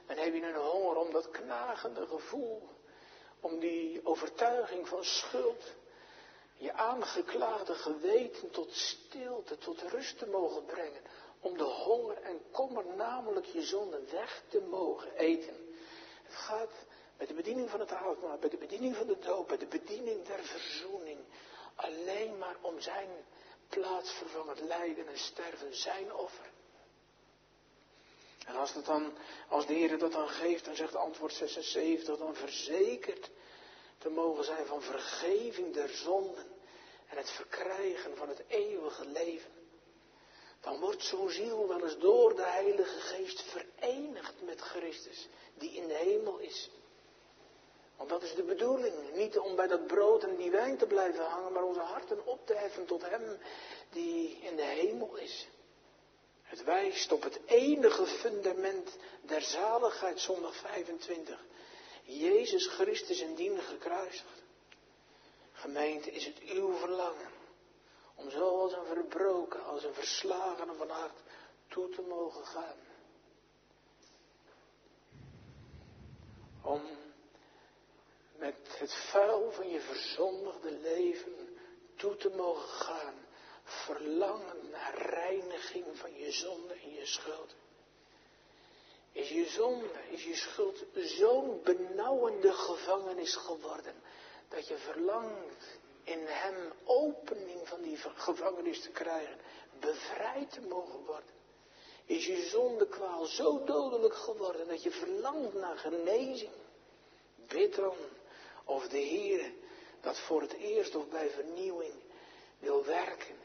Dan heb je een honger om dat knagende gevoel, om die overtuiging van schuld, je aangeklaagde geweten tot stilte, tot rust te mogen brengen. Om de honger en kommer, namelijk je zonde, weg te mogen eten. Het gaat bij de bediening van het avondmaal, bij de bediening van de doop, bij de bediening der verzoening. Alleen maar om zijn plaatsvervangend lijden en sterven, zijn offer. En als, dan, als de Heer dat dan geeft, dan zegt antwoord 76, dan verzekerd te mogen zijn van vergeving der zonden en het verkrijgen van het eeuwige leven. Dan wordt zo'n ziel wel eens door de Heilige Geest verenigd met Christus, die in de hemel is. Want dat is de bedoeling. Niet om bij dat brood en die wijn te blijven hangen, maar onze harten op te heffen tot Hem die in de hemel is. Het wijst op het enige fundament der zaligheid, zondag 25. Jezus Christus en dien gekruisigd. Gemeente, is het uw verlangen om zo als een verbroken, als een verslagene van hart toe te mogen gaan. Om met het vuil van je verzondigde leven toe te mogen gaan. Verlangen naar reiniging van je zonde en je schuld. Is je zonde, is je schuld zo'n benauwende gevangenis geworden. Dat je verlangt in hem opening van die gevangenis te krijgen. Bevrijd te mogen worden. Is je zondekwaal zo dodelijk geworden dat je verlangt naar genezing. Bid dan of de Heer dat voor het eerst of bij vernieuwing wil werken.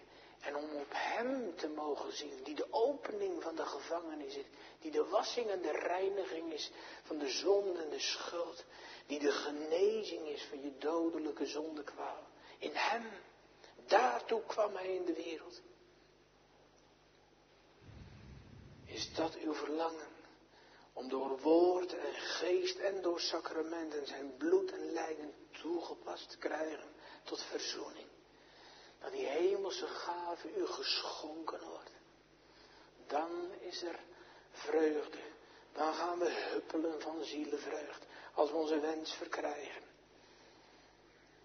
En om op Hem te mogen zien, die de opening van de gevangenis is, die de wassing en de reiniging is van de zonde en de schuld, die de genezing is van je dodelijke zondekwaal. In Hem, daartoe kwam Hij in de wereld. Is dat uw verlangen? Om door woord en geest en door sacramenten zijn bloed en lijden toegepast te krijgen tot verzoening. Dat die hemelse gave u geschonken wordt. Dan is er vreugde. Dan gaan we huppelen van zielenvreugd als we onze wens verkrijgen.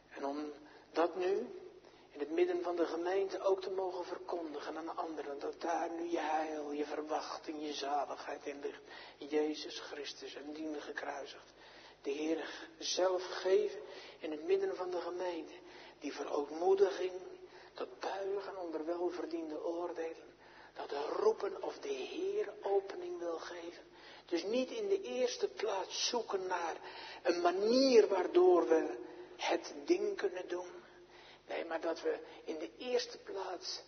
En om dat nu in het midden van de gemeente ook te mogen verkondigen aan anderen. Dat daar nu je heil, je verwachting, je zaligheid in ligt. Jezus Christus en diende gekruisigd. De Heer zelf geven in het midden van de gemeente. Die verootmoediging, dat buigen onder welverdiende oordelen. Dat roepen of de Heer opening wil geven. Dus niet in de eerste plaats zoeken naar een manier waardoor we het ding kunnen doen. Nee, maar dat we in de eerste plaats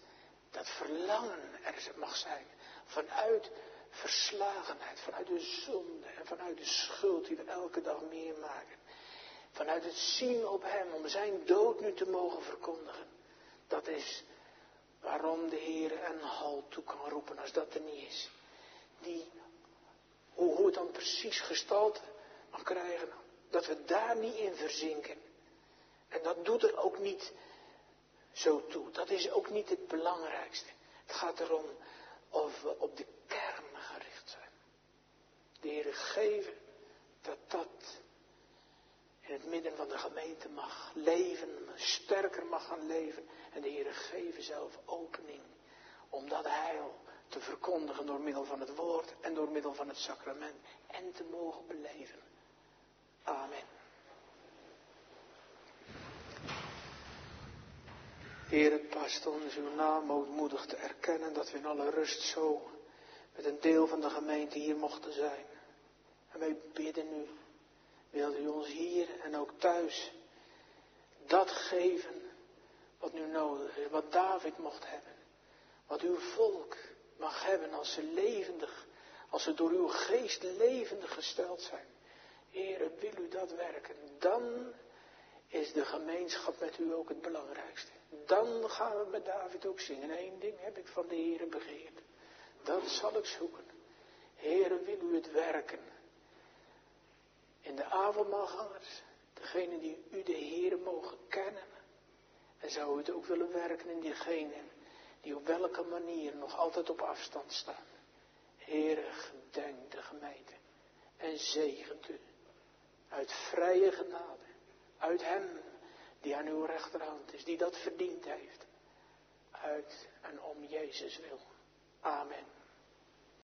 dat verlangen er mag zijn. Vanuit verslagenheid, vanuit de zonde en vanuit de schuld die we elke dag meer maken. Vanuit het zien op Hem, om Zijn dood nu te mogen verkondigen. Dat is waarom de Heer een halt toe kan roepen als dat er niet is. Die, hoe, hoe het dan precies gestalte mag krijgen, dat we daar niet in verzinken. En dat doet er ook niet zo toe. Dat is ook niet het belangrijkste. Het gaat erom of we op de kern gericht zijn. De Heer geven dat dat in het midden van de gemeente mag leven, sterker mag gaan leven. En de Heer geven zelf opening om dat heil te verkondigen door middel van het woord en door middel van het sacrament en te mogen beleven. Amen. Heer, het past ons uw naam moedmoedig te erkennen dat we in alle rust zo met een deel van de gemeente hier mochten zijn. En wij bidden u, wilt u ons hier en ook thuis dat geven wat nu nodig is, wat David mocht hebben. Wat uw volk mag hebben als ze levendig, als ze door uw geest levendig gesteld zijn. Heer, wil u dat werken, dan is de gemeenschap met u ook het belangrijkste. Dan gaan we met David ook zingen. Eén ding heb ik van de Heer begeerd. Dat zal ik zoeken. Heere, wil u het werken? In de avondmaalgangers, degene die u de Heer mogen kennen. En zou u het ook willen werken in diegenen die op welke manier nog altijd op afstand staan. Heere, gedenk de gemeente. en zegent u. Uit vrije genade. Uit Hem die aan uw rechterhand is, die dat verdiend heeft. Uit en om Jezus wil. Amen.